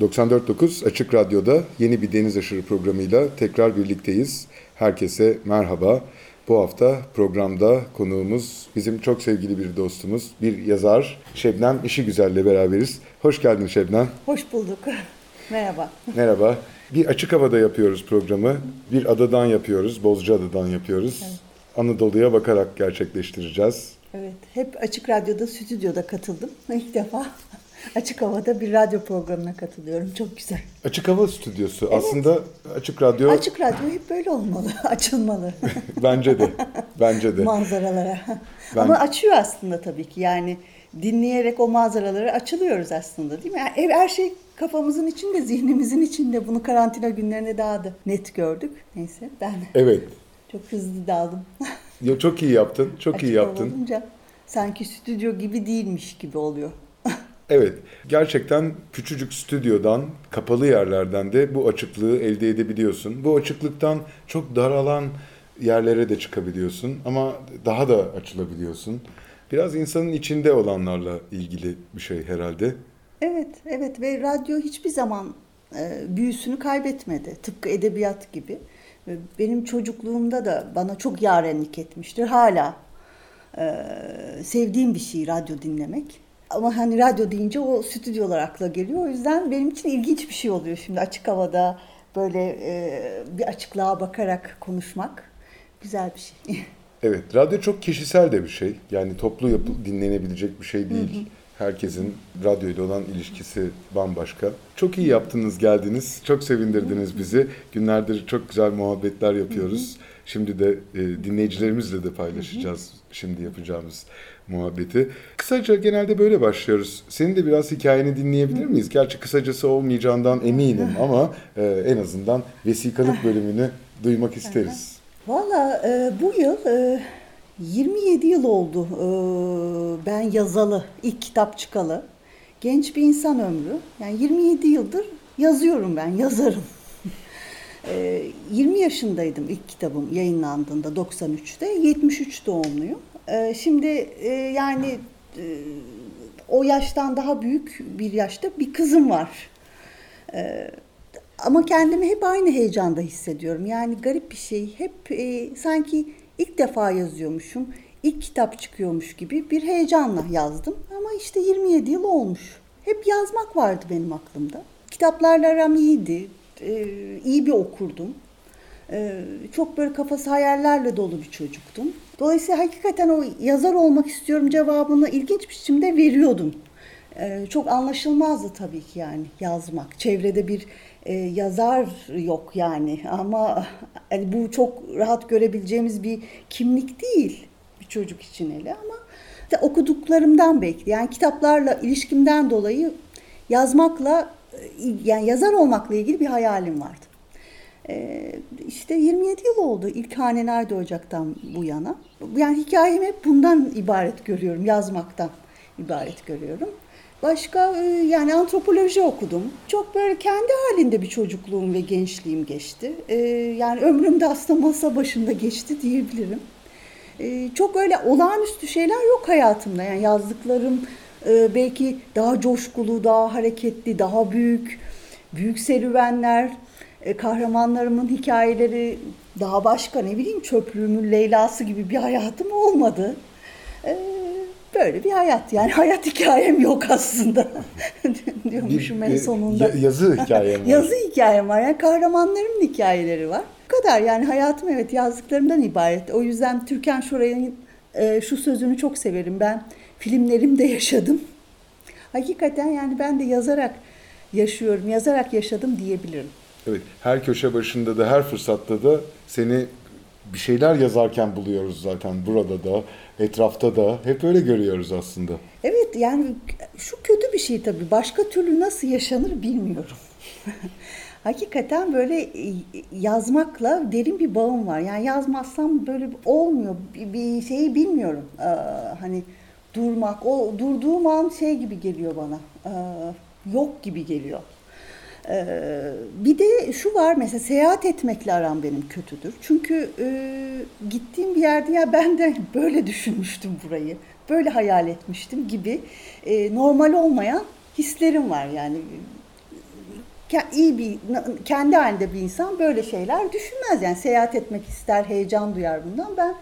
94.9 Açık Radyo'da yeni bir Deniz Aşırı programıyla tekrar birlikteyiz. Herkese merhaba. Bu hafta programda konuğumuz bizim çok sevgili bir dostumuz, bir yazar Şebnem İşi Güzel'le beraberiz. Hoş geldin Şebnem. Hoş bulduk. Merhaba. Merhaba. Bir açık havada yapıyoruz programı. Bir adadan yapıyoruz, Bozcaada'dan yapıyoruz. Evet. Anadolu'ya bakarak gerçekleştireceğiz. Evet, hep Açık Radyo'da, stüdyoda katıldım. İlk defa Açık Hava'da bir radyo programına katılıyorum. Çok güzel. Açık Hava Stüdyosu. Evet. Aslında Açık Radyo... Açık Radyo hep böyle olmalı. Açılmalı. bence de. Bence de. Manzaralara. Ben... Ama açıyor aslında tabii ki. Yani dinleyerek o manzaraları açılıyoruz aslında değil mi? Yani her şey kafamızın içinde, zihnimizin içinde. Bunu karantina günlerinde daha da net gördük. Neyse ben evet. çok hızlı daldım. ya çok iyi yaptın. Çok Açık iyi yaptın. Olunca sanki stüdyo gibi değilmiş gibi oluyor. Evet, gerçekten küçücük stüdyodan, kapalı yerlerden de bu açıklığı elde edebiliyorsun. Bu açıklıktan çok daralan yerlere de çıkabiliyorsun ama daha da açılabiliyorsun. Biraz insanın içinde olanlarla ilgili bir şey herhalde. Evet, evet ve radyo hiçbir zaman e, büyüsünü kaybetmedi. Tıpkı edebiyat gibi. Benim çocukluğumda da bana çok yarenlik etmiştir. Hala e, sevdiğim bir şey radyo dinlemek. Ama hani radyo deyince o stüdyolar akla geliyor. O yüzden benim için ilginç bir şey oluyor şimdi açık havada böyle e, bir açıklığa bakarak konuşmak güzel bir şey. Evet, radyo çok kişisel de bir şey. Yani toplu yapı, dinlenebilecek bir şey değil. Hı hı. Herkesin radyo ile olan ilişkisi bambaşka. Çok iyi yaptınız, geldiniz. Çok sevindirdiniz bizi. Günlerdir çok güzel muhabbetler yapıyoruz. Hı hı. Şimdi de e, dinleyicilerimizle de paylaşacağız. Hı hı. Şimdi yapacağımız muhabbeti. Kısaca genelde böyle başlıyoruz. Senin de biraz hikayeni dinleyebilir miyiz? Gerçi kısacası olmayacağından eminim ama e, en azından vesikalık bölümünü duymak isteriz. Valla e, bu yıl e, 27 yıl oldu e, ben yazalı, ilk kitap çıkalı. Genç bir insan ömrü. Yani 27 yıldır yazıyorum ben, yazarım. 20 yaşındaydım ilk kitabım yayınlandığında 93'te. 73 doğumluyum. Ee, şimdi e, yani e, o yaştan daha büyük bir yaşta bir kızım var. Ee, ama kendimi hep aynı heyecanda hissediyorum. Yani garip bir şey. Hep e, sanki ilk defa yazıyormuşum. ilk kitap çıkıyormuş gibi bir heyecanla yazdım. Ama işte 27 yıl olmuş. Hep yazmak vardı benim aklımda. Kitaplarla aram iyiydi. Ee, iyi bir okurdum. Çok böyle kafası hayallerle dolu bir çocuktum. Dolayısıyla hakikaten o yazar olmak istiyorum cevabını ilginç biçimde veriyordum. Ee, çok anlaşılmazdı tabii ki yani yazmak. Çevrede bir e, yazar yok yani ama yani bu çok rahat görebileceğimiz bir kimlik değil bir çocuk için hele ama işte okuduklarımdan belki yani kitaplarla ilişkimden dolayı yazmakla yani yazar olmakla ilgili bir hayalim vardı. Ee, işte 27 yıl oldu ilk Haneler Ocak'tan bu yana. Yani hikayemi hep bundan ibaret görüyorum, yazmaktan ibaret görüyorum. Başka e, yani antropoloji okudum. Çok böyle kendi halinde bir çocukluğum ve gençliğim geçti. Ee, yani ömrüm de aslında masa başında geçti diyebilirim. Ee, çok öyle olağanüstü şeyler yok hayatımda. Yani yazdıklarım e, belki daha coşkulu, daha hareketli, daha büyük, büyük serüvenler e, kahramanlarımın hikayeleri daha başka ne bileyim çöplüğümün Leyla'sı gibi bir hayatım olmadı. E, böyle bir hayat yani hayat hikayem yok aslında diyormuşum en sonunda. yazı hikayem var. yazı hikayem var yani kahramanlarımın hikayeleri var. Bu kadar yani hayatım evet yazdıklarımdan ibaret. O yüzden Türkan Şoray'ın e, şu sözünü çok severim ben filmlerimde yaşadım. Hakikaten yani ben de yazarak yaşıyorum, yazarak yaşadım diyebilirim. Evet, her köşe başında da her fırsatta da seni bir şeyler yazarken buluyoruz zaten burada da, etrafta da. Hep öyle görüyoruz aslında. Evet yani şu kötü bir şey tabii. Başka türlü nasıl yaşanır bilmiyorum. Hakikaten böyle e, yazmakla derin bir bağım var. Yani yazmazsam böyle olmuyor. Bir, bir şeyi bilmiyorum. Ee, hani durmak, o durduğum an şey gibi geliyor bana. Ee, yok gibi geliyor. Ee, bir de şu var mesela seyahat etmekle aram benim kötüdür. Çünkü e, gittiğim bir yerde ya ben de böyle düşünmüştüm burayı. Böyle hayal etmiştim gibi e, normal olmayan hislerim var yani iyi bir kendi halinde bir insan böyle şeyler düşünmez yani seyahat etmek ister heyecan duyar bundan ben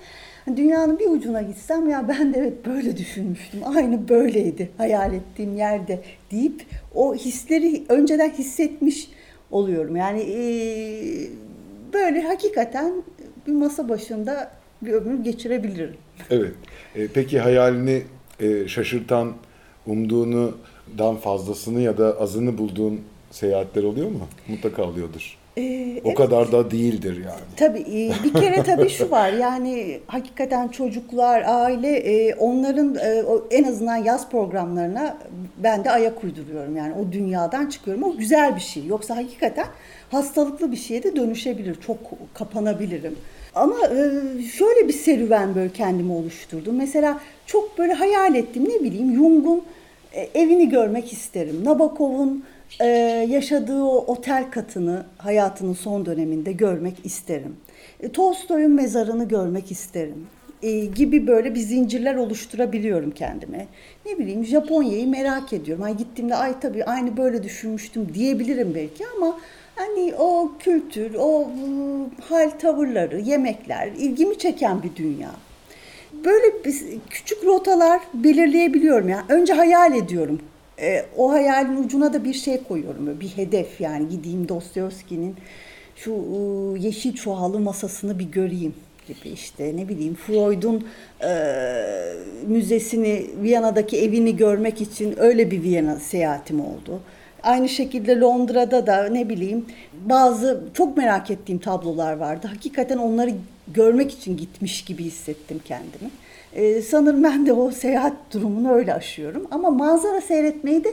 dünyanın bir ucuna gitsem ya ben de evet böyle düşünmüştüm aynı böyleydi hayal ettiğim yerde deyip o hisleri önceden hissetmiş oluyorum yani eee, böyle hakikaten bir masa başında bir ömür geçirebilirim. Evet. E, peki hayalini e, şaşırtan, umduğunu dan fazlasını ya da azını bulduğun seyahatler oluyor mu? Mutlaka oluyordur. Ee, O evet. kadar da değildir yani. Tabii e, bir kere tabii şu var yani hakikaten çocuklar, aile e, onların e, en azından yaz programlarına ben de ayak uyduruyorum. Yani o dünyadan çıkıyorum. O güzel bir şey. Yoksa hakikaten hastalıklı bir şeye de dönüşebilir. Çok kapanabilirim. Ama şöyle bir serüven böyle kendimi oluşturdum. Mesela çok böyle hayal ettim ne bileyim Jung'un evini görmek isterim. Nabokov'un e, yaşadığı o otel katını hayatının son döneminde görmek isterim. E, Tolstoy'un mezarını görmek isterim. E, gibi böyle bir zincirler oluşturabiliyorum kendime. Ne bileyim Japonya'yı merak ediyorum. Ay gittiğimde ay tabii aynı böyle düşünmüştüm diyebilirim belki ama hani o kültür, o hal tavırları, yemekler ilgimi çeken bir dünya. Böyle bir- küçük rotalar belirleyebiliyorum. Yani önce hayal ediyorum. Ee, o hayalin ucuna da bir şey koyuyorum. Bir hedef yani gideyim Dostoyevski'nin şu ıı, yeşil çuhalı masasını bir göreyim gibi işte ne bileyim Freud'un e, müzesini Viyana'daki evini görmek için öyle bir Viyana seyahatim oldu. Aynı şekilde Londra'da da ne bileyim bazı çok merak ettiğim tablolar vardı. Hakikaten onları görmek için gitmiş gibi hissettim kendimi. Ee, sanırım ben de o seyahat durumunu öyle aşıyorum. Ama manzara seyretmeyi de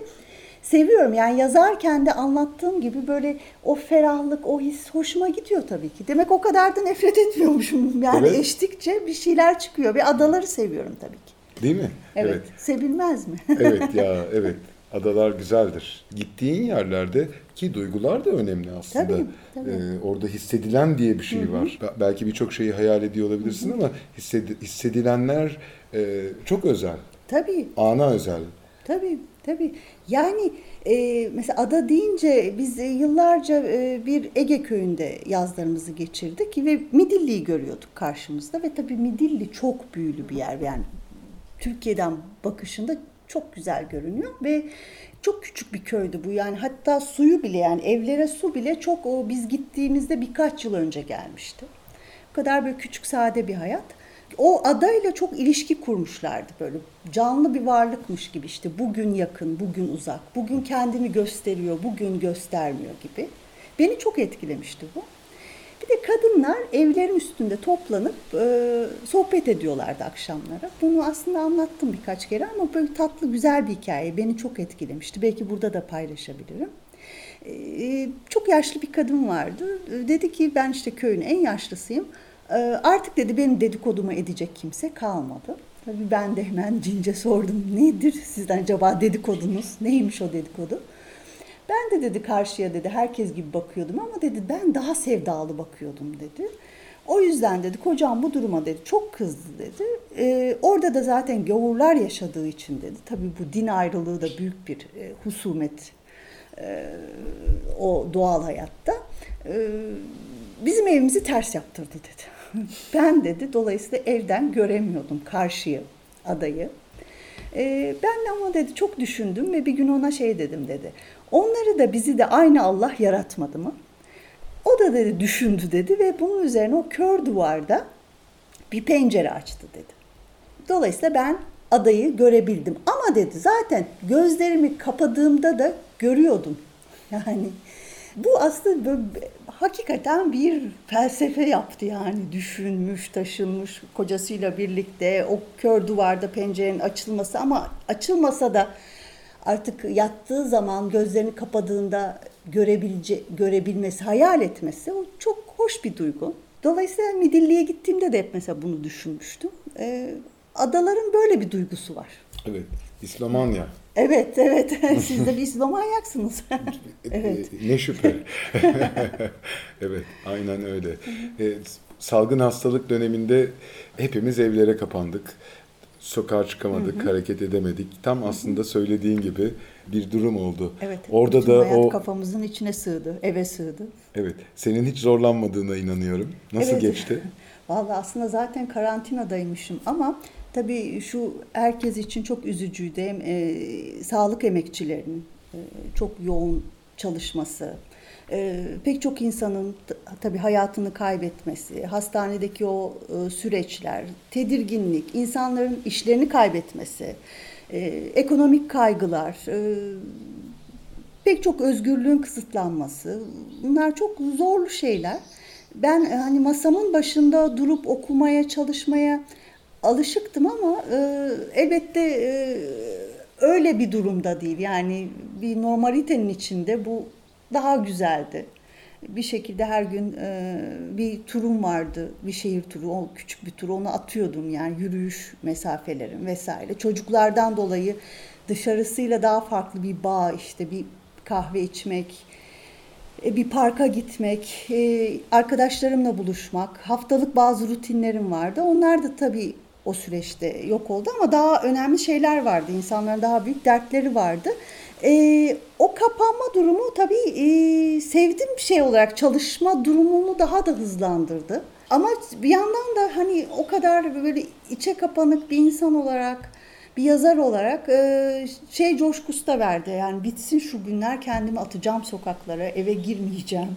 seviyorum. Yani yazarken de anlattığım gibi böyle o ferahlık, o his hoşuma gidiyor tabii ki. Demek o kadar da nefret etmiyormuşum. Yani Evet. eştikçe bir şeyler çıkıyor ve adaları seviyorum tabii ki. Değil mi? Evet. Sevilmez mi? Evet ya evet. Adalar güzeldir. Gittiğin yerlerde ki duygular da önemli aslında. Tabii, tabii. Ee, orada hissedilen diye bir şey var. Be- Belki birçok şeyi hayal ediyor olabilirsin ama hissedi- hissedilenler e, çok özel. tabii. Ana özel. Tabii, tabii. Yani e, mesela ada deyince biz e, yıllarca e, bir Ege köyünde yazlarımızı geçirdik ve Midilli'yi görüyorduk karşımızda ve tabii Midilli çok büyülü bir yer. Yani Türkiye'den bakışında çok güzel görünüyor ve çok küçük bir köydü bu yani hatta suyu bile yani evlere su bile çok o biz gittiğimizde birkaç yıl önce gelmişti. Bu kadar böyle küçük sade bir hayat. O adayla çok ilişki kurmuşlardı böyle canlı bir varlıkmış gibi işte bugün yakın, bugün uzak, bugün kendini gösteriyor, bugün göstermiyor gibi. Beni çok etkilemişti bu. Bir de kadınlar evlerin üstünde toplanıp e, sohbet ediyorlardı akşamları. Bunu aslında anlattım birkaç kere ama böyle tatlı güzel bir hikaye. Beni çok etkilemişti. Belki burada da paylaşabilirim. E, çok yaşlı bir kadın vardı. E, Dedi ki ben işte köyün en yaşlısıyım. E, artık dedi benim dedikodumu edecek kimse kalmadı. Tabii ben de hemen cince sordum. Nedir sizden acaba dedikodunuz? Neymiş o dedikodu? Ben de dedi karşıya dedi herkes gibi bakıyordum ama dedi ben daha sevdalı bakıyordum dedi. O yüzden dedi kocam bu duruma dedi çok kızdı dedi. Ee, orada da zaten gavurlar yaşadığı için dedi. Tabii bu din ayrılığı da büyük bir e, husumet e, o doğal hayatta. E, bizim evimizi ters yaptırdı dedi. ben dedi dolayısıyla evden göremiyordum karşıyı, adayı. Ee, ben ama dedi çok düşündüm ve bir gün ona şey dedim dedi. Onları da bizi de aynı Allah yaratmadı mı? O da dedi düşündü dedi ve bunun üzerine o kör duvarda bir pencere açtı dedi. Dolayısıyla ben adayı görebildim. Ama dedi zaten gözlerimi kapadığımda da görüyordum. Yani bu aslında böyle hakikaten bir felsefe yaptı yani düşünmüş, taşınmış kocasıyla birlikte o kör duvarda pencerenin açılması ama açılmasa da artık yattığı zaman gözlerini kapadığında görebilece görebilmesi, hayal etmesi o çok hoş bir duygu. Dolayısıyla Midilli'ye gittiğimde de hep mesela bunu düşünmüştüm. Ee, adaların böyle bir duygusu var. Evet. İslamanya. Evet, evet. Siz de bir İslamanyaksınız. evet. E, Ne şüphe. evet, aynen öyle. E, salgın hastalık döneminde hepimiz evlere kapandık. Sokağa çıkamadık, hareket edemedik. Tam aslında söylediğin gibi bir durum oldu. Evet. Orada da o kafamızın içine sığdı, eve sığdı. evet, senin hiç zorlanmadığına inanıyorum. Nasıl Evet. geçti? Vallahi aslında zaten karantinadaymışım ama tabii şu herkes için çok üzücüydü. Hem e, sağlık emekçilerinin e, çok yoğun çalışması, e, pek çok insanın tabii hayatını kaybetmesi, hastanedeki o e, süreçler, tedirginlik, insanların işlerini kaybetmesi, e, ekonomik kaygılar, e, pek çok özgürlüğün kısıtlanması. Bunlar çok zorlu şeyler. Ben e, hani masamın başında durup okumaya, çalışmaya alışıktım ama e, elbette e, öyle bir durumda değil. Yani bir normalitenin içinde bu daha güzeldi. Bir şekilde her gün e, bir turum vardı, bir şehir turu, o küçük bir tur, onu atıyordum yani yürüyüş mesafelerim vesaire. Çocuklardan dolayı dışarısıyla daha farklı bir bağ işte bir kahve içmek, e, bir parka gitmek, e, arkadaşlarımla buluşmak, haftalık bazı rutinlerim vardı. Onlar da tabii o süreçte yok oldu ama daha önemli şeyler vardı. İnsanların daha büyük dertleri vardı. E, o kapanma durumu tabii e, sevdiğim bir şey olarak çalışma durumumu daha da hızlandırdı. Ama bir yandan da hani o kadar böyle içe kapanık bir insan olarak bir yazar olarak e, şey coşkusu da verdi. Yani bitsin şu günler kendimi atacağım sokaklara, eve girmeyeceğim.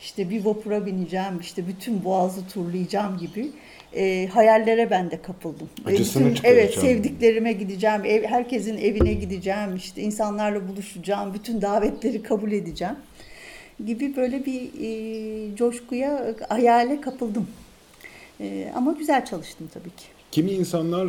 İşte bir vapura bineceğim, işte bütün boğazı turlayacağım gibi e, hayallere ben de kapıldım. E, Acısını bütün-. Evet, sevdiklerime gideceğim, ev, herkesin evine gideceğim, işte insanlarla buluşacağım, bütün davetleri kabul edeceğim gibi böyle bir e, coşkuya, hayale kapıldım. E, ama güzel çalıştım tabii ki. Kimi insanlar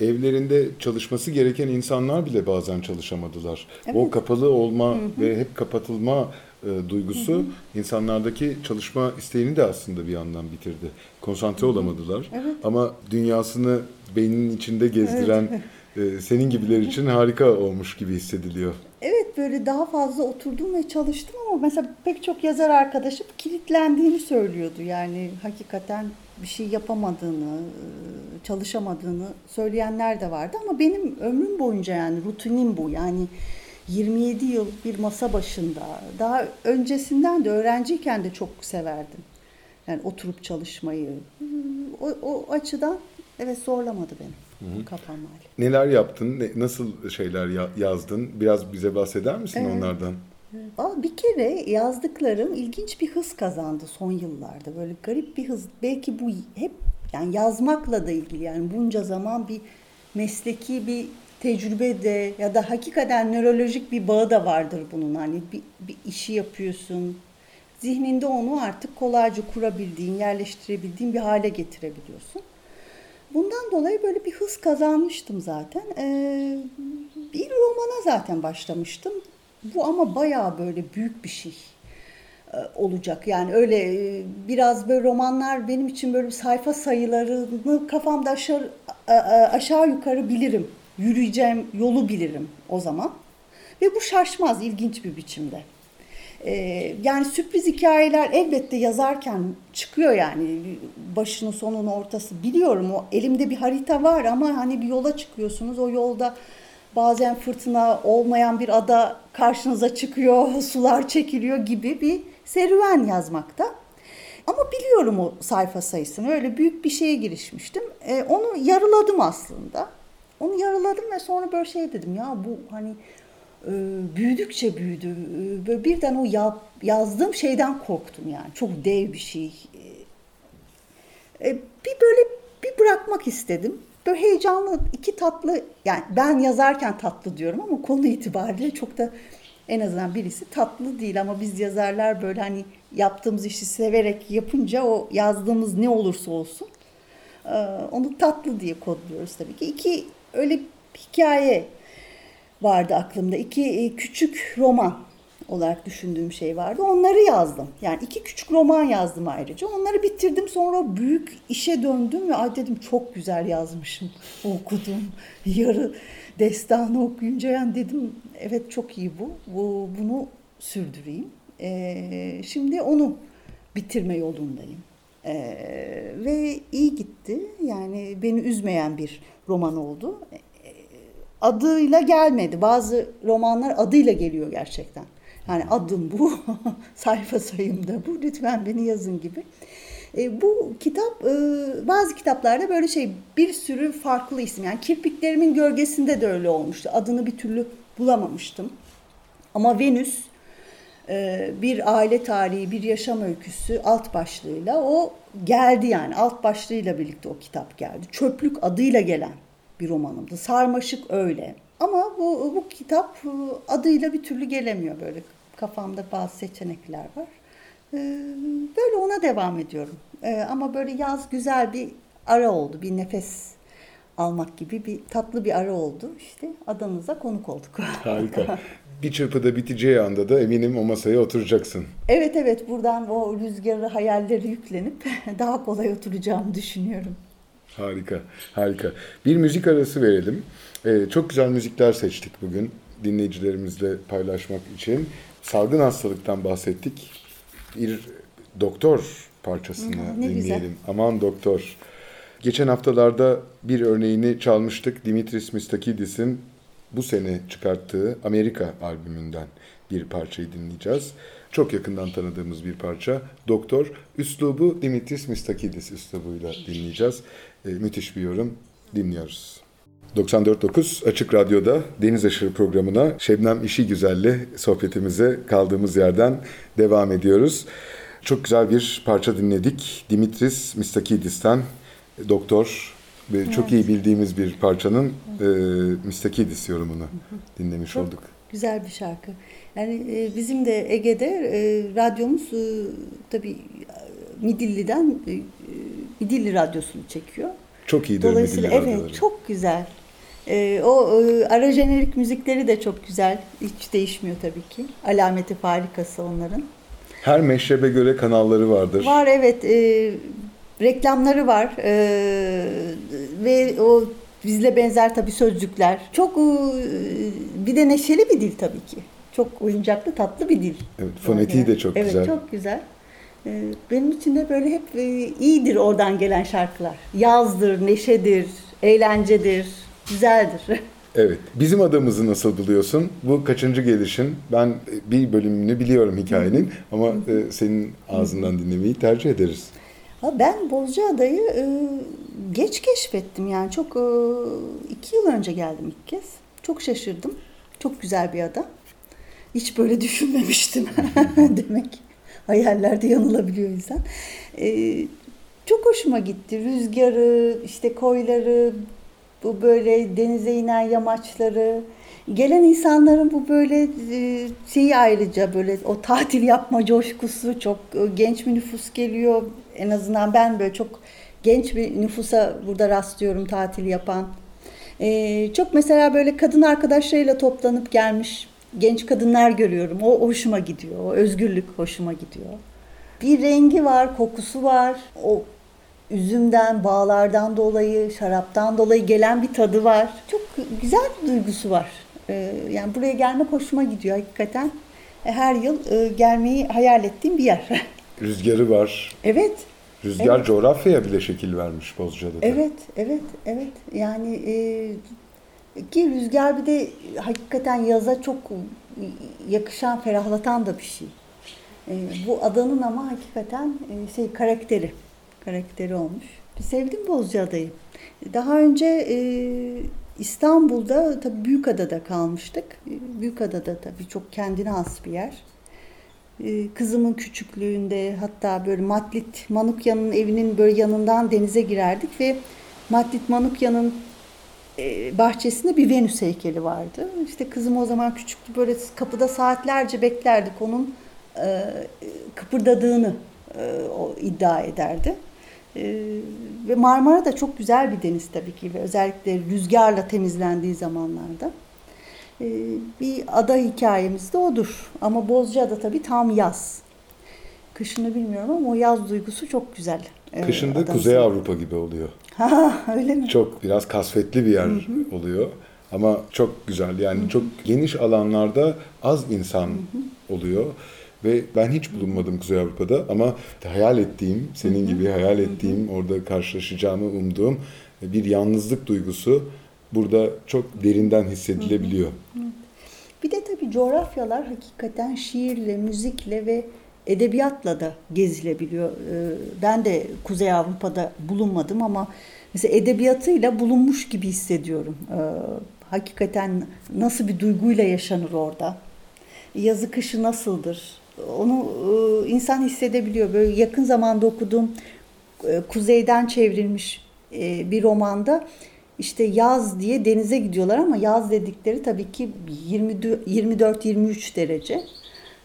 evlerinde çalışması gereken insanlar bile bazen çalışamadılar. O Evet. kapalı olma ve hep kapatılma e, duygusu insanlardaki çalışma isteğini de aslında bir yandan bitirdi. Konsantre olamadılar. Evet. Ama dünyasını beyninin içinde gezdiren e, senin gibiler için harika olmuş gibi hissediliyor. Evet böyle daha fazla oturdum ve çalıştım ama mesela pek çok yazar arkadaşım kilitlendiğini söylüyordu. Yani hakikaten bir şey yapamadığını, e, çalışamadığını söyleyenler de vardı ama benim ömrüm boyunca yani rutinim bu. Yani 27 yıl bir masa başında, daha öncesinden de öğrenciyken de çok severdim. Yani oturup çalışmayı. O, o açıdan evet zorlamadı beni kapanma hali. Neler yaptın? ne- Nasıl şeyler ya- yazdın? Biraz bize bahseder misin Evet. onlardan? Aa, bir kere yazdıklarım ilginç bir hız kazandı son yıllarda. Böyle garip bir hız. Belki bu hep yani yazmakla da ilgili yani bunca zaman bir mesleki bir tecrübe de ya da hakikaten nörolojik bir bağı da vardır bunun. Hani bir, bir işi yapıyorsun. Zihninde onu artık kolayca kurabildiğin, yerleştirebildiğin bir hale getirebiliyorsun. Bundan dolayı böyle bir hız kazanmıştım zaten. Ee, bir romana zaten başlamıştım. Bu ama bayağı böyle büyük bir şey e, olacak. Yani öyle e, biraz böyle romanlar benim için böyle sayfa sayılarını kafamda aşağı, aşağı yukarı bilirim. Yürüyeceğim yolu bilirim o zaman. Ve bu şaşmaz ilginç bir biçimde. Ee, yani sürpriz hikayeler elbette yazarken çıkıyor yani başını sonunu ortası biliyorum o elimde bir harita var ama hani bir yola çıkıyorsunuz o yolda bazen fırtına olmayan bir ada karşınıza çıkıyor sular çekiliyor gibi bir serüven yazmakta. Ama biliyorum o sayfa sayısını öyle büyük bir şeye girişmiştim Ee, onu yarıladım aslında onu yarıladım ve sonra böyle şey dedim ya bu hani e, büyüdükçe büyüdü. E, Böyle birden o yap, yazdığım şeyden korktum yani. Çok dev bir şey. E, bir böyle bir bırakmak istedim. Böyle heyecanlı, iki tatlı, yani ben yazarken tatlı diyorum ama konu itibariyle çok da en azından birisi tatlı değil ama biz yazarlar böyle hani yaptığımız işi severek yapınca o yazdığımız ne olursa olsun e, onu tatlı diye kodluyoruz tabii ki. İki öyle bir hikaye vardı aklımda. İki e, küçük roman olarak düşündüğüm şey vardı. Onları yazdım. Yani iki küçük roman yazdım ayrıca. Onları bitirdim. Sonra büyük işe döndüm ve ay dedim çok güzel yazmışım. Okudum. Yarı destanı okuyunca yani dedim evet çok iyi bu. bu bunu sürdüreyim. Ee, şimdi onu bitirme yolundayım. Ee, ve iyi gitti. Yani beni üzmeyen bir roman oldu. Ee, adıyla gelmedi. Bazı romanlar adıyla geliyor gerçekten. Yani adım bu, sayfa sayım da bu, lütfen beni yazın gibi. E, bu kitap, e, bazı kitaplarda böyle şey bir sürü farklı isim. Yani kirpiklerimin gölgesinde de öyle olmuştu. Adını bir türlü bulamamıştım. Ama Venüs bir aile tarihi, bir yaşam öyküsü alt başlığıyla o geldi yani. Alt başlığıyla birlikte o kitap geldi. Çöplük adıyla gelen bir romanımdı. Sarmaşık öyle. Ama bu, bu kitap e, adıyla bir türlü gelemiyor böyle. Kafamda bazı seçenekler var. E, Böyle ona devam ediyorum. E, Ama böyle yaz güzel bir ara oldu. Bir nefes almak gibi bir tatlı bir ara oldu. İşte adanıza konuk olduk. Harika. Bir çırpıda biteceği anda da eminim o masaya oturacaksın. Evet evet buradan o rüzgarı hayalleri yüklenip daha kolay oturacağımı düşünüyorum. Harika, harika. Bir müzik arası verelim. Ee, çok güzel müzikler seçtik bugün dinleyicilerimizle paylaşmak için. Salgın hastalıktan bahsettik. Bir doktor parçasını Hı, dinleyelim. güzel. Aman doktor. Geçen haftalarda bir örneğini çalmıştık. Dimitris Mistakidis'in bu sene çıkarttığı Amerika albümünden bir parçayı dinleyeceğiz. Çok yakından tanıdığımız bir parça. Doktor, üslubu Dimitris Mistakidis üslubuyla dinleyeceğiz. Ee, müthiş bir yorum. Dinliyoruz. 94.9 Açık Radyo'da Deniz Aşırı programına Şebnem İşi Güzel'le sohbetimize kaldığımız yerden devam ediyoruz. Çok güzel bir parça dinledik. Dimitris Mistakidis'ten Doktor ve çok iyi bildiğimiz bir parçanın e, Mistakidis yorumunu dinlemiş Çok olduk. Güzel bir şarkı. Yani e, bizim de Ege'de e, radyomuz e, tabii e, Midilli'den e, e, Midilli radyosunu çekiyor. Çok iyidir Dolayısıyla Midilli evet radyoları. çok güzel. E, o e, ara jenerik müzikleri de çok güzel. Hiç değişmiyor tabii ki. Alameti farikası onların. Her meşrebe göre kanalları vardır. Var evet. E, reklamları var. E, ve o bizle benzer tabii sözcükler. Çok e, bir de neşeli bir dil tabii ki. Çok oyuncaklı tatlı bir dil. Evet, fonetiği de çok evet, güzel. çok güzel. E, benim için de böyle hep e, iyidir oradan gelen şarkılar. Yazdır, neşedir, eğlencedir, güzeldir. Evet. Bizim adamızı nasıl buluyorsun? Bu kaçıncı gelişin? Ben bir bölümünü biliyorum hikayenin ama e, senin ağzından dinlemeyi tercih ederiz. Ha, ben Bozcaada'yı e, geç keşfettim yani çok e, iki yıl önce geldim ilk kez. Çok şaşırdım. Çok güzel bir ada. Hiç böyle düşünmemiştim demek. Hayallerde yanılabiliyor insan. E, çok hoşuma gitti. Rüzgarı, işte koyları, bu böyle denize inen yamaçları. Gelen insanların bu böyle e, şeyi ayrıca böyle o tatil yapma coşkusu çok e, genç bir nüfus geliyor. En azından ben böyle çok genç bir nüfusa burada rastlıyorum tatil yapan. E, çok mesela böyle kadın arkadaşlarıyla toplanıp gelmiş genç kadınlar görüyorum. O hoşuma gidiyor. O özgürlük hoşuma gidiyor. Bir rengi var, kokusu var. O üzümden, bağlardan dolayı, şaraptan dolayı gelen bir tadı var. Çok güzel bir duygusu var. Ee, yani buraya gelmek hoşuma gidiyor hakikaten. Her yıl e, gelmeyi hayal ettiğim bir yer. Rüzgarı var. evet, Rüzgar Evet. coğrafyaya bile şekil vermiş Bozcaada'da. evet, evet, evet. Yani e, ki rüzgar bir de hakikaten yaza çok yakışan, ferahlatan da bir şey. E, bu adanın ama hakikaten e, şey karakteri, karakteri olmuş. Sevdim Bozcaada'yı. Daha önce e, İstanbul'da tabii Büyükada'da kalmıştık. E, Büyükada'da tabii çok kendine has bir yer. E, Kızımın küçüklüğünde hatta böyle Matlit Manukya'nın evinin böyle yanından denize girerdik ve Matlit Manukya'nın e, bahçesinde bir Venüs heykeli vardı. İşte kızım o zaman küçüktü böyle kapıda saatlerce beklerdik onun e, kıpırdadığını e, o iddia ederdi. Ve Marmara da çok güzel bir deniz tabii ki ve özellikle rüzgarla temizlendiği zamanlarda. E, bir ada hikayemiz de odur. Ama Bozcaada tabii tam yaz. Kışını bilmiyorum ama o yaz duygusu çok güzel. e, Kışında adanın. Kuzey Avrupa gibi oluyor. Ha öyle mi? Çok biraz kasvetli bir yer oluyor. Ama çok güzel yani çok geniş alanlarda az insan oluyor. Ve ben hiç bulunmadım Kuzey Avrupa'da ama hayal ettiğim, senin gibi hayal ettiğim, orada karşılaşacağımı umduğum bir yalnızlık duygusu burada çok derinden hissedilebiliyor. Bir de tabii coğrafyalar hakikaten şiirle, müzikle ve edebiyatla da gezilebiliyor. Ee, Ben de Kuzey Avrupa'da bulunmadım ama mesela edebiyatıyla bulunmuş gibi hissediyorum. Ee, Hakikaten nasıl bir duyguyla yaşanır orada? Yazı kışı nasıldır? Onu e, insan hissedebiliyor. Böyle yakın zamanda okuduğum e, kuzeyden çevrilmiş e, bir romanda işte yaz diye denize gidiyorlar ama yaz dedikleri tabii ki 24-23 derece.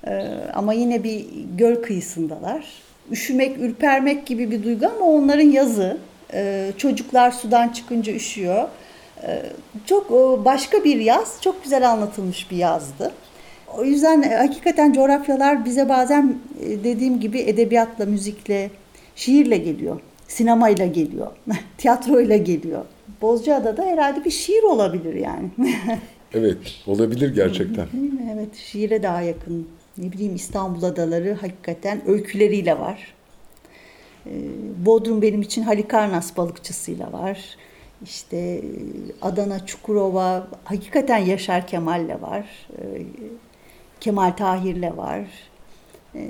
Ee, ama yine bir göl kıyısındalar. Üşümek, ürpermek gibi bir duygu ama onların yazı. Ee, çocuklar sudan çıkınca üşüyor. Ee, çok e, başka bir yaz, çok güzel anlatılmış bir yazdı. O yüzden e, hakikaten coğrafyalar bize bazen e, dediğim gibi edebiyatla, müzikle, şiirle geliyor. Sinemayla geliyor, tiyatroyla geliyor. Bozcaada da herhalde bir şiir olabilir yani. Evet, olabilir gerçekten. Değil mi? Evet, şiire daha yakın. Ne bileyim İstanbul adaları hakikaten öyküleriyle var. Ee, Bodrum benim için Halikarnas balıkçısıyla var. İşte e, Adana, Çukurova, hakikaten Yaşar Kemal'le var. Ee, Kemal Tahir'le var. Ee,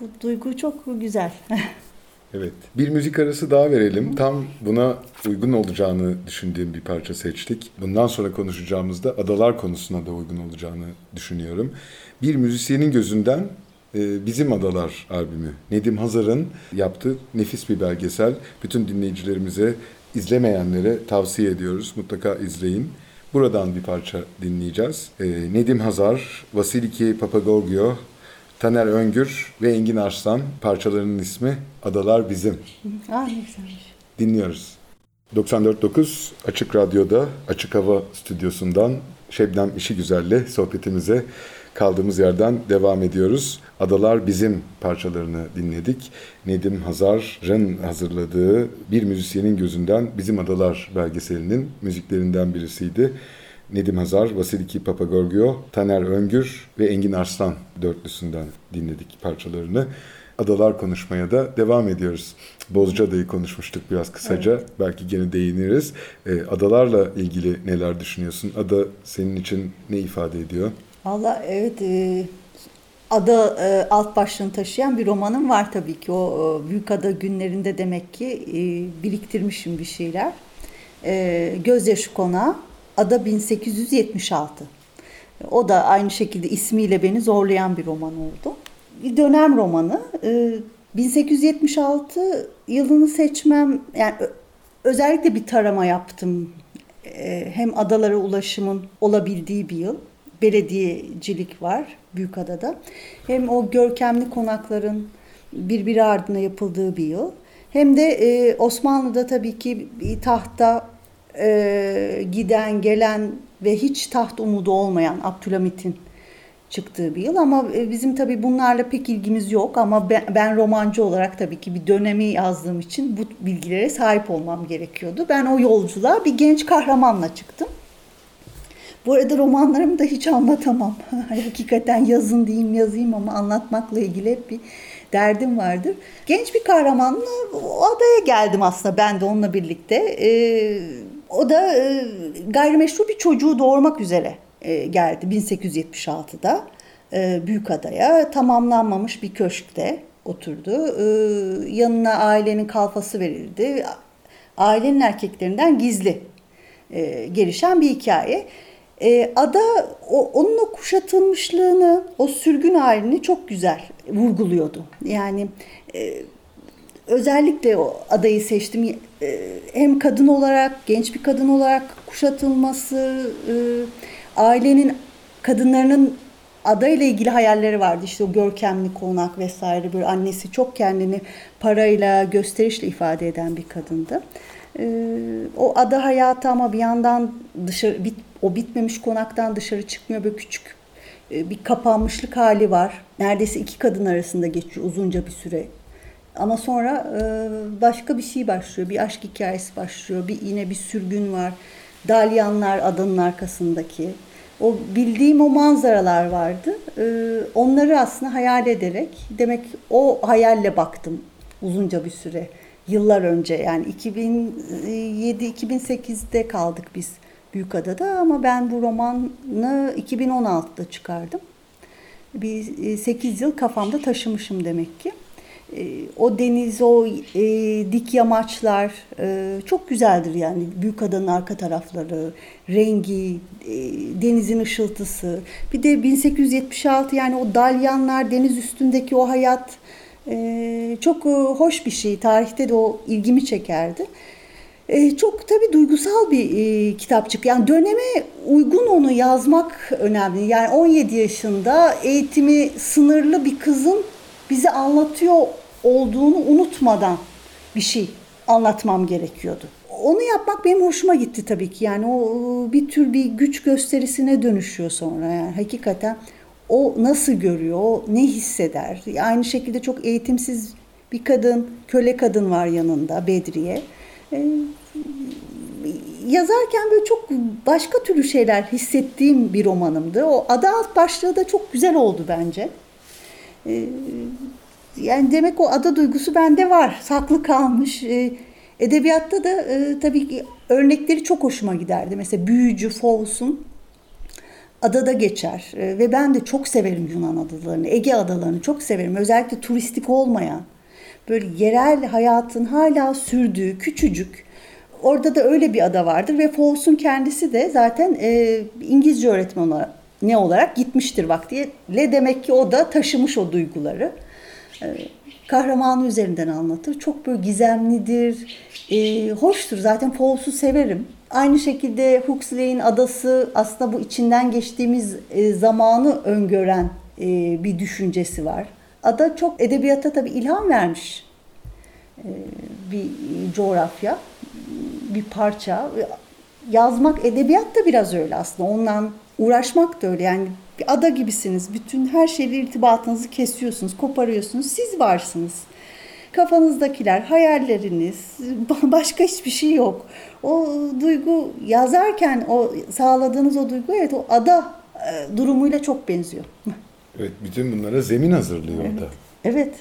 Bu duygu çok güzel. Evet. Bir müzik arası daha verelim. Tam buna uygun olacağını düşündüğüm bir parça seçtik. Bundan sonra konuşacağımızda adalar konusuna da uygun olacağını düşünüyorum. Bir müzisyenin gözünden e, Bizim Adalar albümü. Nedim Hazar'ın yaptığı nefis bir belgesel. Bütün dinleyicilerimize, izlemeyenlere tavsiye ediyoruz. Mutlaka izleyin. Buradan bir parça dinleyeceğiz. E, Nedim Hazar, Vasiliki Papagorgio, Taner Öngür ve Engin Arslan parçalarının ismi Adalar Bizim. ah ne güzelmiş. Dinliyoruz. 94.9 Açık Radyo'da Açık Hava Stüdyosu'ndan Şebnem İşi Güzel'le sohbetimize kaldığımız yerden devam ediyoruz. Adalar Bizim parçalarını dinledik. Nedim Hazar'ın hazırladığı Bir Müzisyenin Gözünden Bizim Adalar belgeselinin müziklerinden birisiydi. Nedim Hazar, Vasiliki Papagorgio, Taner Öngür ve Engin Arslan dörtlüsünden dinledik parçalarını. Adalar konuşmaya da devam ediyoruz. Bozcaada'yı konuşmuştuk biraz kısaca. Belki gene değiniriz. Ee, adalarla ilgili neler düşünüyorsun? Ada senin için ne ifade ediyor? Valla evet e, ada e, alt başlığını taşıyan bir romanım var tabii ki. O e, Büyük Ada günlerinde demek ki e, biriktirmişim bir şeyler. E, Gözyaşı Konağı Ada 1876. O da aynı şekilde ismiyle beni zorlayan bir roman oldu. Bir dönem romanı. E, 1876 yılını seçmem yani özellikle bir tarama yaptım. E, hem adalara ulaşımın olabildiği bir yıl belediyecilik var Büyükada'da. Hem o görkemli konakların birbiri ardına yapıldığı bir yıl. Hem de e, Osmanlı'da tabii ki tahta e, giden gelen ve hiç taht umudu olmayan Abdülhamit'in çıktığı bir yıl ama e, bizim tabii bunlarla pek ilgimiz yok ama ben, ben romancı olarak tabii ki bir dönemi yazdığım için bu bilgilere sahip olmam gerekiyordu. Ben o yolculuğa bir genç kahramanla çıktım. Bu arada romanlarımı da hiç anlatamam. Hakikaten yazın diyeyim yazayım ama anlatmakla ilgili hep bir derdim vardır. Genç bir kahramanla o adaya geldim aslında ben de onunla birlikte. Ee, o da e, gayrimeşru bir çocuğu doğurmak üzere e, geldi 1876'da e, Büyükada'ya. Tamamlanmamış bir köşkte oturdu. Ee, yanına ailenin kalfası verildi. Ailenin erkeklerinden gizli e, gelişen bir hikaye. E, ada o, onun o kuşatılmışlığını, o sürgün halini çok güzel vurguluyordu. Yani e, özellikle o adayı seçtim. E, hem kadın olarak, genç bir kadın olarak kuşatılması, e, ailenin kadınlarının adayla ilgili hayalleri vardı. İşte o görkemli konak vesaire. Böyle annesi çok kendini parayla, gösterişle ifade eden bir kadındı. Ee, o ada hayatı ama bir yandan dışarı bit, o bitmemiş konaktan dışarı çıkmıyor böyle küçük e, bir kapanmışlık hali var. Neredeyse iki kadın arasında geçiyor uzunca bir süre. Ama sonra e, başka bir şey başlıyor. Bir aşk hikayesi başlıyor. Bir yine bir sürgün var. Dalyanlar adanın arkasındaki. O bildiğim o manzaralar vardı. E, onları aslında hayal ederek demek o hayalle baktım uzunca bir süre. Yıllar önce yani 2007-2008'de kaldık biz Büyükada'da ama ben bu romanı 2016'da çıkardım. Bir 8 yıl kafamda taşımışım demek ki. E, o deniz, o e, dik yamaçlar e, çok güzeldir yani. Büyükada'nın arka tarafları, rengi, e, denizin ışıltısı. Bir de 1876 yani o dalyanlar, deniz üstündeki o hayat e, çok e, hoş bir şey. Tarihte de o ilgimi çekerdi. E, çok tabii duygusal bir e, kitapçık. Yani döneme uygun onu yazmak önemli. Yani 17 yaşında eğitimi sınırlı bir kızın bize anlatıyor olduğunu unutmadan bir şey anlatmam gerekiyordu. Onu yapmak benim hoşuma gitti tabii ki. Yani o bir tür bir güç gösterisine dönüşüyor sonra. Yani hakikaten o nasıl görüyor, o ne hisseder? Aynı şekilde çok eğitimsiz bir kadın, köle kadın var yanında Bedriye. Ee, yazarken böyle çok başka türlü şeyler hissettiğim bir romanımdı. O ada alt başlığı da çok güzel oldu bence. Ee, yani demek o ada duygusu bende var. Saklı kalmış. Ee, edebiyatta da e, tabii ki örnekleri çok hoşuma giderdi. Mesela Büyücü, Fawles'un adada geçer. Ee, ve ben de çok severim Yunan adalarını, Ege adalarını çok severim. Özellikle turistik olmayan, böyle yerel hayatın hala sürdüğü küçücük. Orada da öyle bir ada vardır ve Fawles'un kendisi de zaten e, İngilizce öğretmen olarak, ne olarak gitmiştir vaktiyle. Demek ki o da taşımış o duyguları. E, kahramanı üzerinden anlatır. Çok böyle gizemlidir, e, hoştur. Zaten Fawles'u severim. Aynı şekilde Huxley'in adası aslında bu içinden geçtiğimiz e, zamanı öngören e, bir düşüncesi var. Ada çok edebiyata tabii ilham vermiş e, bir coğrafya, bir parça. Yazmak, edebiyat da biraz öyle aslında. Ondan uğraşmak da öyle. Yani bir ada gibisiniz. Bütün her şeyle irtibatınızı kesiyorsunuz, koparıyorsunuz. Siz varsınız. Kafanızdakiler, hayalleriniz, başka hiçbir şey yok. O duygu yazarken o sağladığınız o duygu evet o ada e, durumuyla çok benziyor. Evet, bütün bunlara zemin hazırlıyor Evet. da. Evet,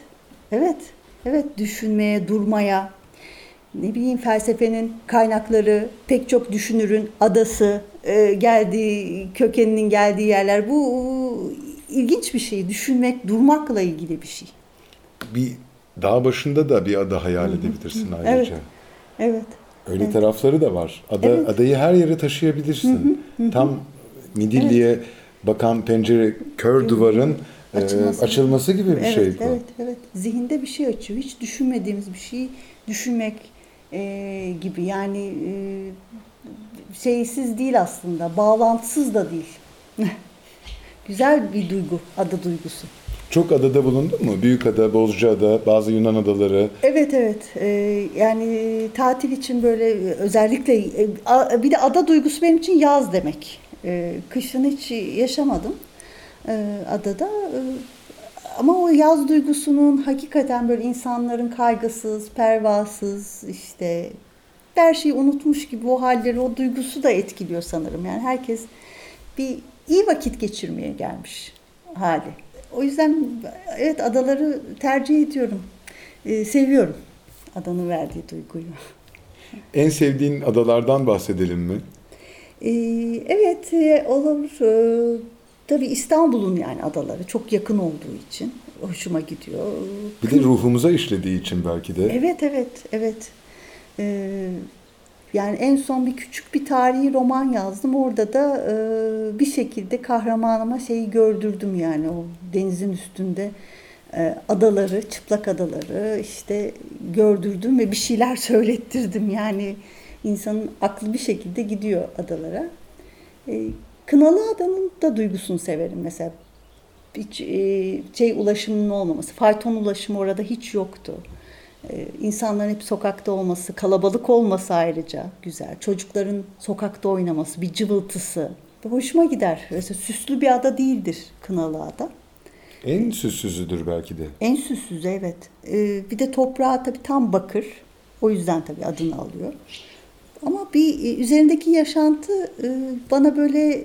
evet, evet düşünmeye, durmaya, ne bileyim felsefenin kaynakları, pek çok düşünürün adası, e, geldiği, kökeninin geldiği yerler. Bu ilginç bir şey. Düşünmek, durmakla ilgili bir şey. Bir dağ başında da bir ada hayal edebilirsin ayrıca. Evet. Evet. Öyle tarafları da var. Ada, Evet. Adayı her yere taşıyabilirsin. Tam Midilli'ye bakan pencere, kör duvarın e, Açılması. açılması gibi bir evet, şey bu. Evet, evet. Zihinde bir şey açıyor. Hiç düşünmediğimiz bir şey düşünmek e, gibi. Yani e, şeysiz değil aslında. Bağlantısız da değil. Güzel bir duygu, ada duygusu. Çok adada bulundun mu? Büyükada, Bozcaada, bazı Yunan adaları. Evet evet Ee, yani tatil için böyle özellikle e, bir de ada duygusu benim için yaz demek. Ee, kışın hiç yaşamadım ee, adada Ee, ama o yaz duygusunun hakikaten böyle insanların kaygısız, pervasız işte her şeyi unutmuş gibi o halleri, o duygusu da etkiliyor sanırım. Yani herkes bir iyi vakit geçirmeye gelmiş hali. O yüzden evet adaları tercih ediyorum. Ee, seviyorum adanın verdiği duyguyu. En sevdiğin adalardan bahsedelim mi? Ee, evet e, olur. Tabii İstanbul'un yani adaları çok yakın olduğu için hoşuma gidiyor. Bir de ruhumuza işlediği için belki de. Evet evet evet. Ee, yani en son bir küçük bir tarihi roman yazdım. Orada da e, bir şekilde kahramanıma şeyi gördürdüm yani o denizin üstünde e, adaları, çıplak adaları işte gördürdüm ve bir şeyler söylettirdim. Yani insanın aklı bir şekilde gidiyor adalara. E, Kınalı Ada'nın da duygusunu severim mesela. Hiç e, şey ulaşımının olmaması, fayton ulaşımı orada hiç yoktu. Ee, insanların hep sokakta olması, kalabalık olması ayrıca güzel. Çocukların sokakta oynaması, bir cıvıltısı. Hoşuma gider. Mesela süslü bir ada değildir Kınalı Ada. En süssüzüdür belki de. En süssüz evet. Ee, bir de toprağı tabii tam bakır. O yüzden tabii adını alıyor. Ama bir e, üzerindeki yaşantı e, bana böyle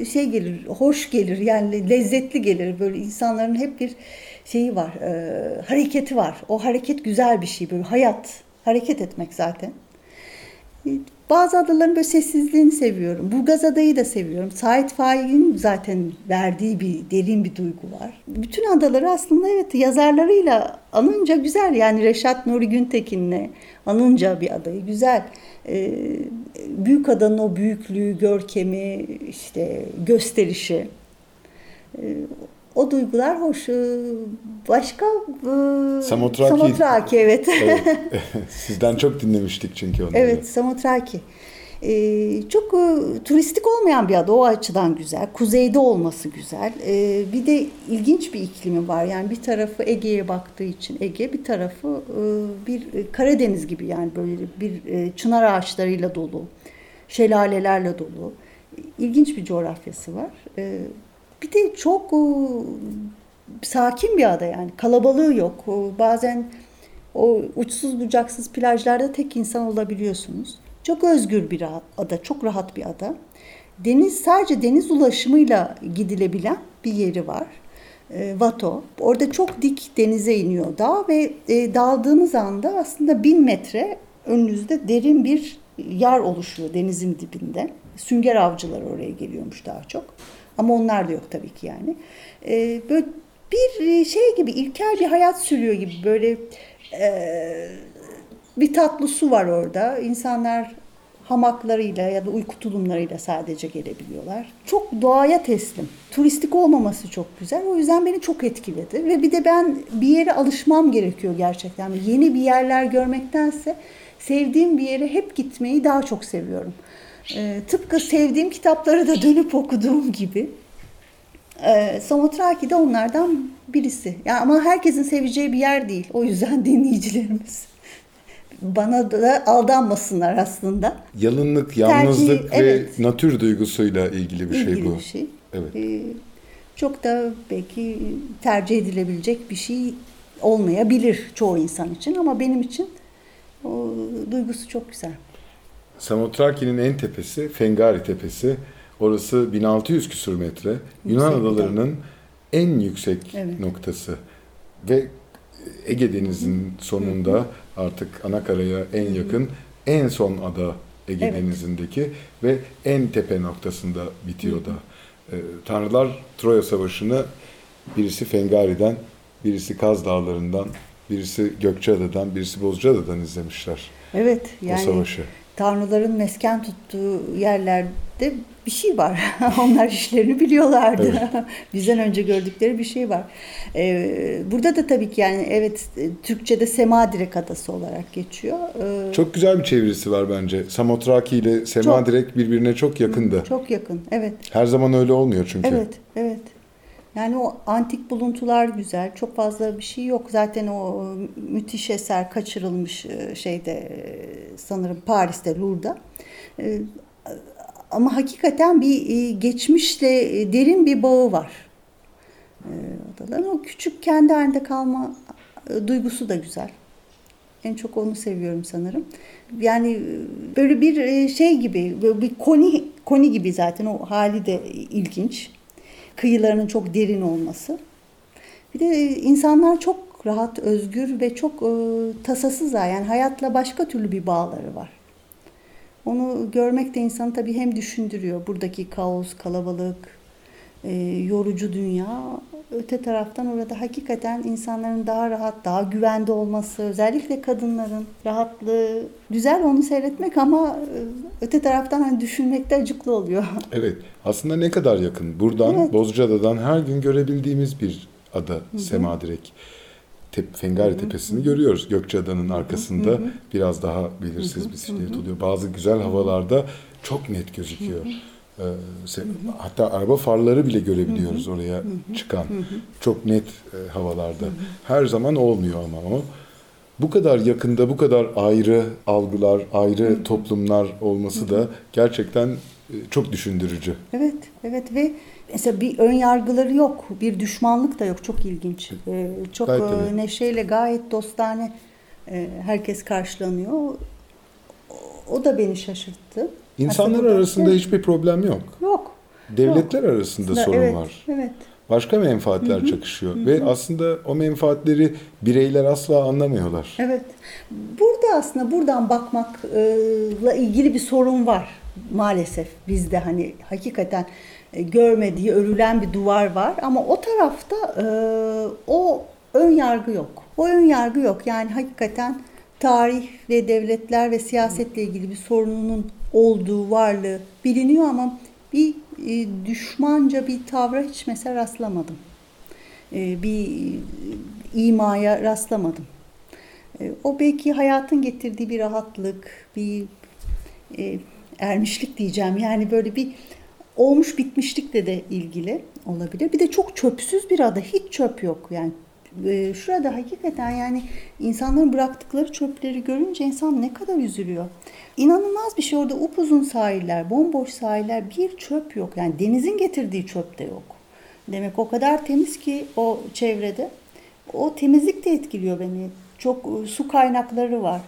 e, şey gelir, hoş gelir yani lezzetli gelir. Böyle insanların hep bir şeyi var, hareketi var. O hareket güzel bir şey böyle hayat, hareket etmek zaten. Bazı adaların böyle sessizliğini seviyorum. Burgaz Adayı da seviyorum. Sait Faik'in zaten verdiği bir derin bir duygu var. Bütün adaları aslında evet yazarlarıyla anınca güzel. Yani Reşat Nuri Güntekin'le anınca bir adayı güzel. Ee, büyük adanın o büyüklüğü, görkemi, işte gösterişi. Ee, o duygular hoş. Ee, Başka? Ee, Samotraki. Samotraki evet. Evet. Sizden çok dinlemiştik çünkü onları. Evet, Samotraki. Ee, çok e, turistik olmayan bir ada o açıdan güzel. Kuzeyde olması güzel. Ee, bir de ilginç bir iklimi var. Yani bir tarafı Ege'ye baktığı için Ege, bir tarafı e, bir Karadeniz gibi yani böyle bir e, çınar ağaçlarıyla dolu, şelalelerle dolu. İlginç bir coğrafyası var. Ee, bir de çok e, sakin bir ada yani. Kalabalığı yok. O, Bazen o uçsuz bucaksız plajlarda tek insan olabiliyorsunuz. Çok özgür bir ada, çok rahat bir ada. Deniz sadece deniz ulaşımıyla gidilebilen bir yeri var. E, Vato. Orada çok dik denize iniyor dağ ve e, daldığınız anda aslında bin metre önünüzde derin bir yer oluşuyor denizin dibinde. Sünger avcıları oraya geliyormuş daha çok. Ama onlar da yok tabii ki yani. E, böyle bir şey gibi ilkel bir hayat sürüyor gibi böyle e, bir tatlı su var orada. İnsanlar hamaklarıyla ya da uyku tulumlarıyla sadece gelebiliyorlar. Çok doğaya teslim. Turistik olmaması çok güzel. O yüzden beni çok etkiledi. Ve bir de ben bir yere alışmam gerekiyor gerçekten. Yeni bir yerler görmektense sevdiğim bir yere hep gitmeyi daha çok seviyorum. Ee, tıpkı sevdiğim kitapları da dönüp okuduğum gibi. Ee, Samotraki de onlardan birisi. Yani ama herkesin seveceği bir yer değil. O yüzden dinleyicilerimiz bana da aldanmasınlar aslında. Yalınlık, yalnızlık Tercih, ve evet. natür duygusuyla ilgili bir şey ilgili bu. bir şey. Evet. Ee, çok da belki tercih edilebilecek bir şey olmayabilir çoğu insan için ama benim için o duygusu çok güzel. Samotraki'nin en tepesi Fengari Tepesi. Orası 1600 küsur metre. Yunan Yüksek bir adalarının en yüksek Evet. noktası. Ve Ege Denizi'nin sonunda artık Anakara'ya en yakın en son ada Ege Evet. Denizi'ndeki ve en tepe noktasında bitiyor da. Ee, Tanrılar Troya Savaşı'nı birisi Fengari'den, birisi Kaz Dağları'ndan, birisi Gökçeada'dan, birisi Bozcaada'dan izlemişler Evet o yani savaşı. Tanrıların mesken tuttuğu yerlerde bir şey var. Onlar işlerini biliyorlardı. Bizden önce gördükleri bir şey var. Ee, burada da tabii ki yani evet e, Türkçe'de Semadirek Adası olarak geçiyor. Ee, Çok güzel bir çevirisi var bence. Samotraki ile Semadirek birbirine çok yakındı. çok yakın. Evet. Her zaman öyle olmuyor çünkü. Evet, evet. Yani o antik buluntular güzel. Çok fazla bir şey yok. Zaten o müthiş eser kaçırılmış e, şeyde e, sanırım Paris'te Louvre'da. E, Ama hakikaten bir e, geçmişle e, derin bir bağı var. E, Adaların o küçük kendi halinde kalma e, duygusu da güzel. En çok onu seviyorum sanırım. Yani e, böyle bir e, şey gibi, bir koni koni gibi zaten o hali de ilginç. Kıyılarının çok derin olması. Bir de e, insanlar çok rahat, özgür ve çok e, tasasızlar. Yani hayatla başka türlü bir bağları var. Onu görmek de insanı tabii hem düşündürüyor. Buradaki kaos, kalabalık, e, yorucu dünya. Öte taraftan orada hakikaten insanların daha rahat, daha güvende olması, özellikle kadınların rahatlığı. Güzel onu seyretmek ama e, öte taraftan hani düşünmekte acıklı oluyor. Evet. Aslında ne kadar yakın. Buradan Evet. Bozcaada'dan her gün görebildiğimiz bir ada Semadirek. Tep, Fengari Tepesi'ni görüyoruz. Gökçeada'nın arkasında biraz daha belirsiz bir silüet oluyor. Bazı güzel havalarda çok net gözüküyor. Ee, se- hatta araba farları bile görebiliyoruz oraya çıkan. Çok net e, havalarda. Her zaman olmuyor ama o. bu kadar yakında bu kadar ayrı algılar, ayrı toplumlar olması da gerçekten e, çok düşündürücü. Evet, evet ve mesela bir ön yargıları yok, bir düşmanlık da yok. Çok ilginç. Ee, çok Gayet e, neşeyle, gayet dostane e, herkes karşılanıyor. O, o da beni şaşırttı. İnsanlar Aslında arasında evet. hiçbir problem yok. yok. Devletler arasında Aslında sorun evet, var. Evet. Başka menfaatler çakışıyor ve aslında o menfaatleri bireyler asla anlamıyorlar. Evet. Burada aslında buradan bakmakla ilgili bir sorun var maalesef bizde hani hakikaten e, görmediği örülen bir duvar var ama o tarafta e, o ön yargı yok. O ön yargı yok. Yani hakikaten tarih ve devletler ve siyasetle ilgili bir sorununun olduğu varlığı biliniyor ama bir e, düşmanca bir tavra hiç mesela rastlamadım. E, bir e, imaya rastlamadım. E, O belki hayatın getirdiği bir rahatlık, bir e, ermişlik diyeceğim. Yani böyle bir olmuş bitmişlikle de ilgili olabilir. Bir de çok çöpsüz bir ada, hiç çöp yok. Yani e, şurada hakikaten yani insanların bıraktıkları çöpleri görünce insan ne kadar üzülüyor. İnanılmaz bir şey orada upuzun sahiller, bomboş sahiller, bir çöp yok. Yani denizin getirdiği çöp de yok. Demek o kadar temiz ki o çevrede. O temizlik de etkiliyor beni. Çok e, su kaynakları var,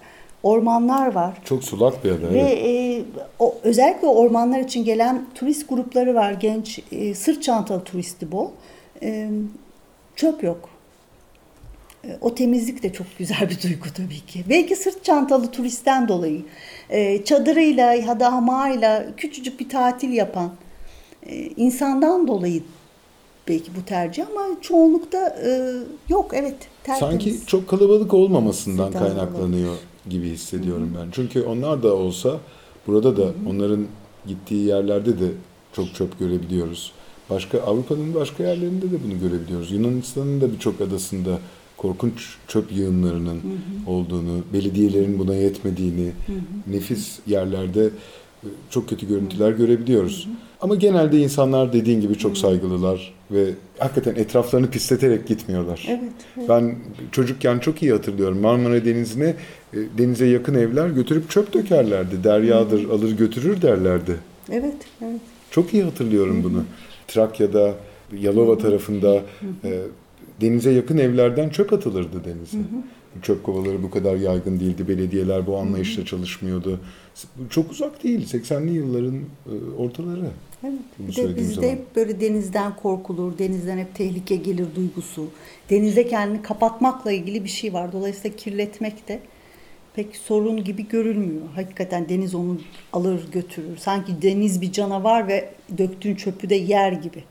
ormanlar var. Çok sulak bir ada. Ve evet. e, o, özellikle ormanlar için gelen turist grupları var. Genç e, sırt çantalı turisti bol. E, çöp yok. E, O temizlik de çok güzel bir duygu tabii ki. Belki sırt çantalı turistten dolayı e, çadırıyla ya da hamağıyla küçücük bir tatil yapan e, insandan dolayı belki bu tercih ama çoğunlukta yok evet tertemiz. Sanki çok kalabalık olmamasından Sizden kaynaklanıyor gibi hissediyorum ben. Çünkü onlar da olsa burada da onların gittiği yerlerde de çok çöp görebiliyoruz. Başka Avrupa'nın başka yerlerinde de bunu görebiliyoruz. Yunanistan'ın da birçok adasında korkunç çöp yığınlarının olduğunu, belediyelerin buna yetmediğini, nefis yerlerde e, çok kötü görüntüler görebiliyoruz. Ama genelde insanlar dediğin gibi çok saygılılar ve hakikaten etraflarını pisleterek gitmiyorlar. Evet, evet. Ben çocukken çok iyi hatırlıyorum. Marmara Denizi'ne e, denize yakın evler götürüp çöp dökerlerdi. Deryadır alır götürür derlerdi. Evet, evet. Çok iyi hatırlıyorum bunu. Trakya'da, Yalova tarafında e, denize yakın evlerden çöp atılırdı denize. Çöp kovaları bu kadar yaygın değildi. Belediyeler bu anlayışla çalışmıyordu. Çok uzak değil. 80'li yılların e, ortaları. Evet. Bunu Bir de bizde zaman. hep böyle denizden korkulur, denizden hep tehlike gelir duygusu. Denize kendini kapatmakla ilgili bir şey var. Dolayısıyla kirletmek de pek sorun gibi görülmüyor. Hakikaten deniz onu alır götürür. Sanki deniz bir canavar ve döktüğün çöpü de yer gibi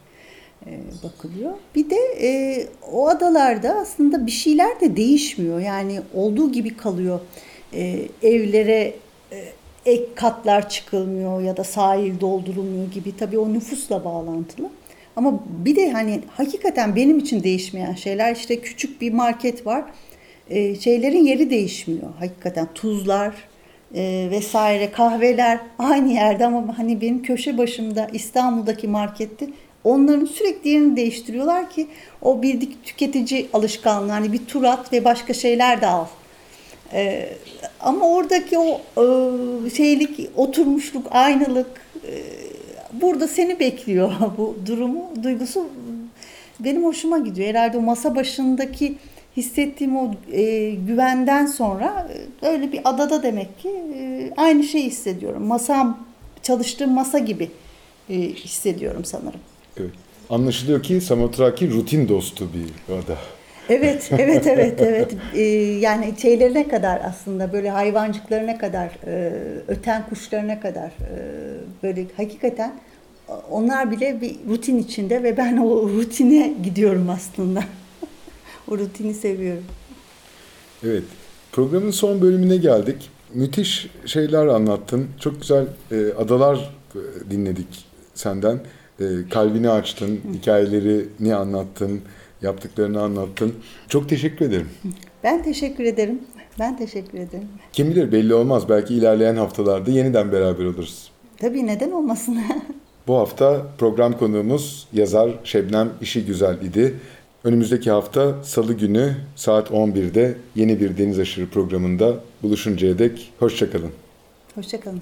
bakılıyor. Bir de e, o adalarda aslında bir şeyler de değişmiyor. Yani olduğu gibi kalıyor. E, evlere e, ek katlar çıkılmıyor ya da sahil doldurulmuyor gibi. Tabii o nüfusla bağlantılı. Ama bir de hani hakikaten benim için değişmeyen şeyler işte küçük bir market var. E, şeylerin yeri değişmiyor. Hakikaten tuzlar e, vesaire kahveler aynı yerde ama hani benim köşe başımda İstanbul'daki markette onların sürekli yerini değiştiriyorlar ki o bildik tüketici alışkanlığı hani bir tur at ve başka şeyler de al. Ee, ama oradaki o e, şeylik, oturmuşluk, aynılık e, burada seni bekliyor bu durumu, duygusu benim hoşuma gidiyor. Herhalde o masa başındaki hissettiğim o e, güvenden sonra e, öyle bir adada demek ki e, aynı şeyi hissediyorum. Masam, çalıştığım masa gibi e, hissediyorum sanırım. Evet. Anlaşılıyor ki Samotraki rutin dostu bir ada. Evet, evet, evet, evet. Ee, yani şeylerine kadar aslında böyle hayvancıklarına kadar, e, öten kuşlarına kadar e, böyle hakikaten onlar bile bir rutin içinde ve ben o rutine gidiyorum aslında. o rutini seviyorum. Evet. Programın son bölümüne geldik. Müthiş şeyler anlattın. Çok güzel e, adalar e, dinledik senden. E, kalbini açtın, hikayelerini anlattın, yaptıklarını anlattın. Çok teşekkür ederim. Ben teşekkür ederim. Ben teşekkür ederim. Kim bilir belli olmaz. Belki ilerleyen haftalarda yeniden beraber oluruz. Tabii neden olmasın? Bu hafta program konuğumuz yazar Şebnem İşi Güzel idi. Önümüzdeki hafta Salı günü saat 11'de yeni bir Deniz Aşırı programında buluşuncaya dek hoşçakalın. Hoşçakalın.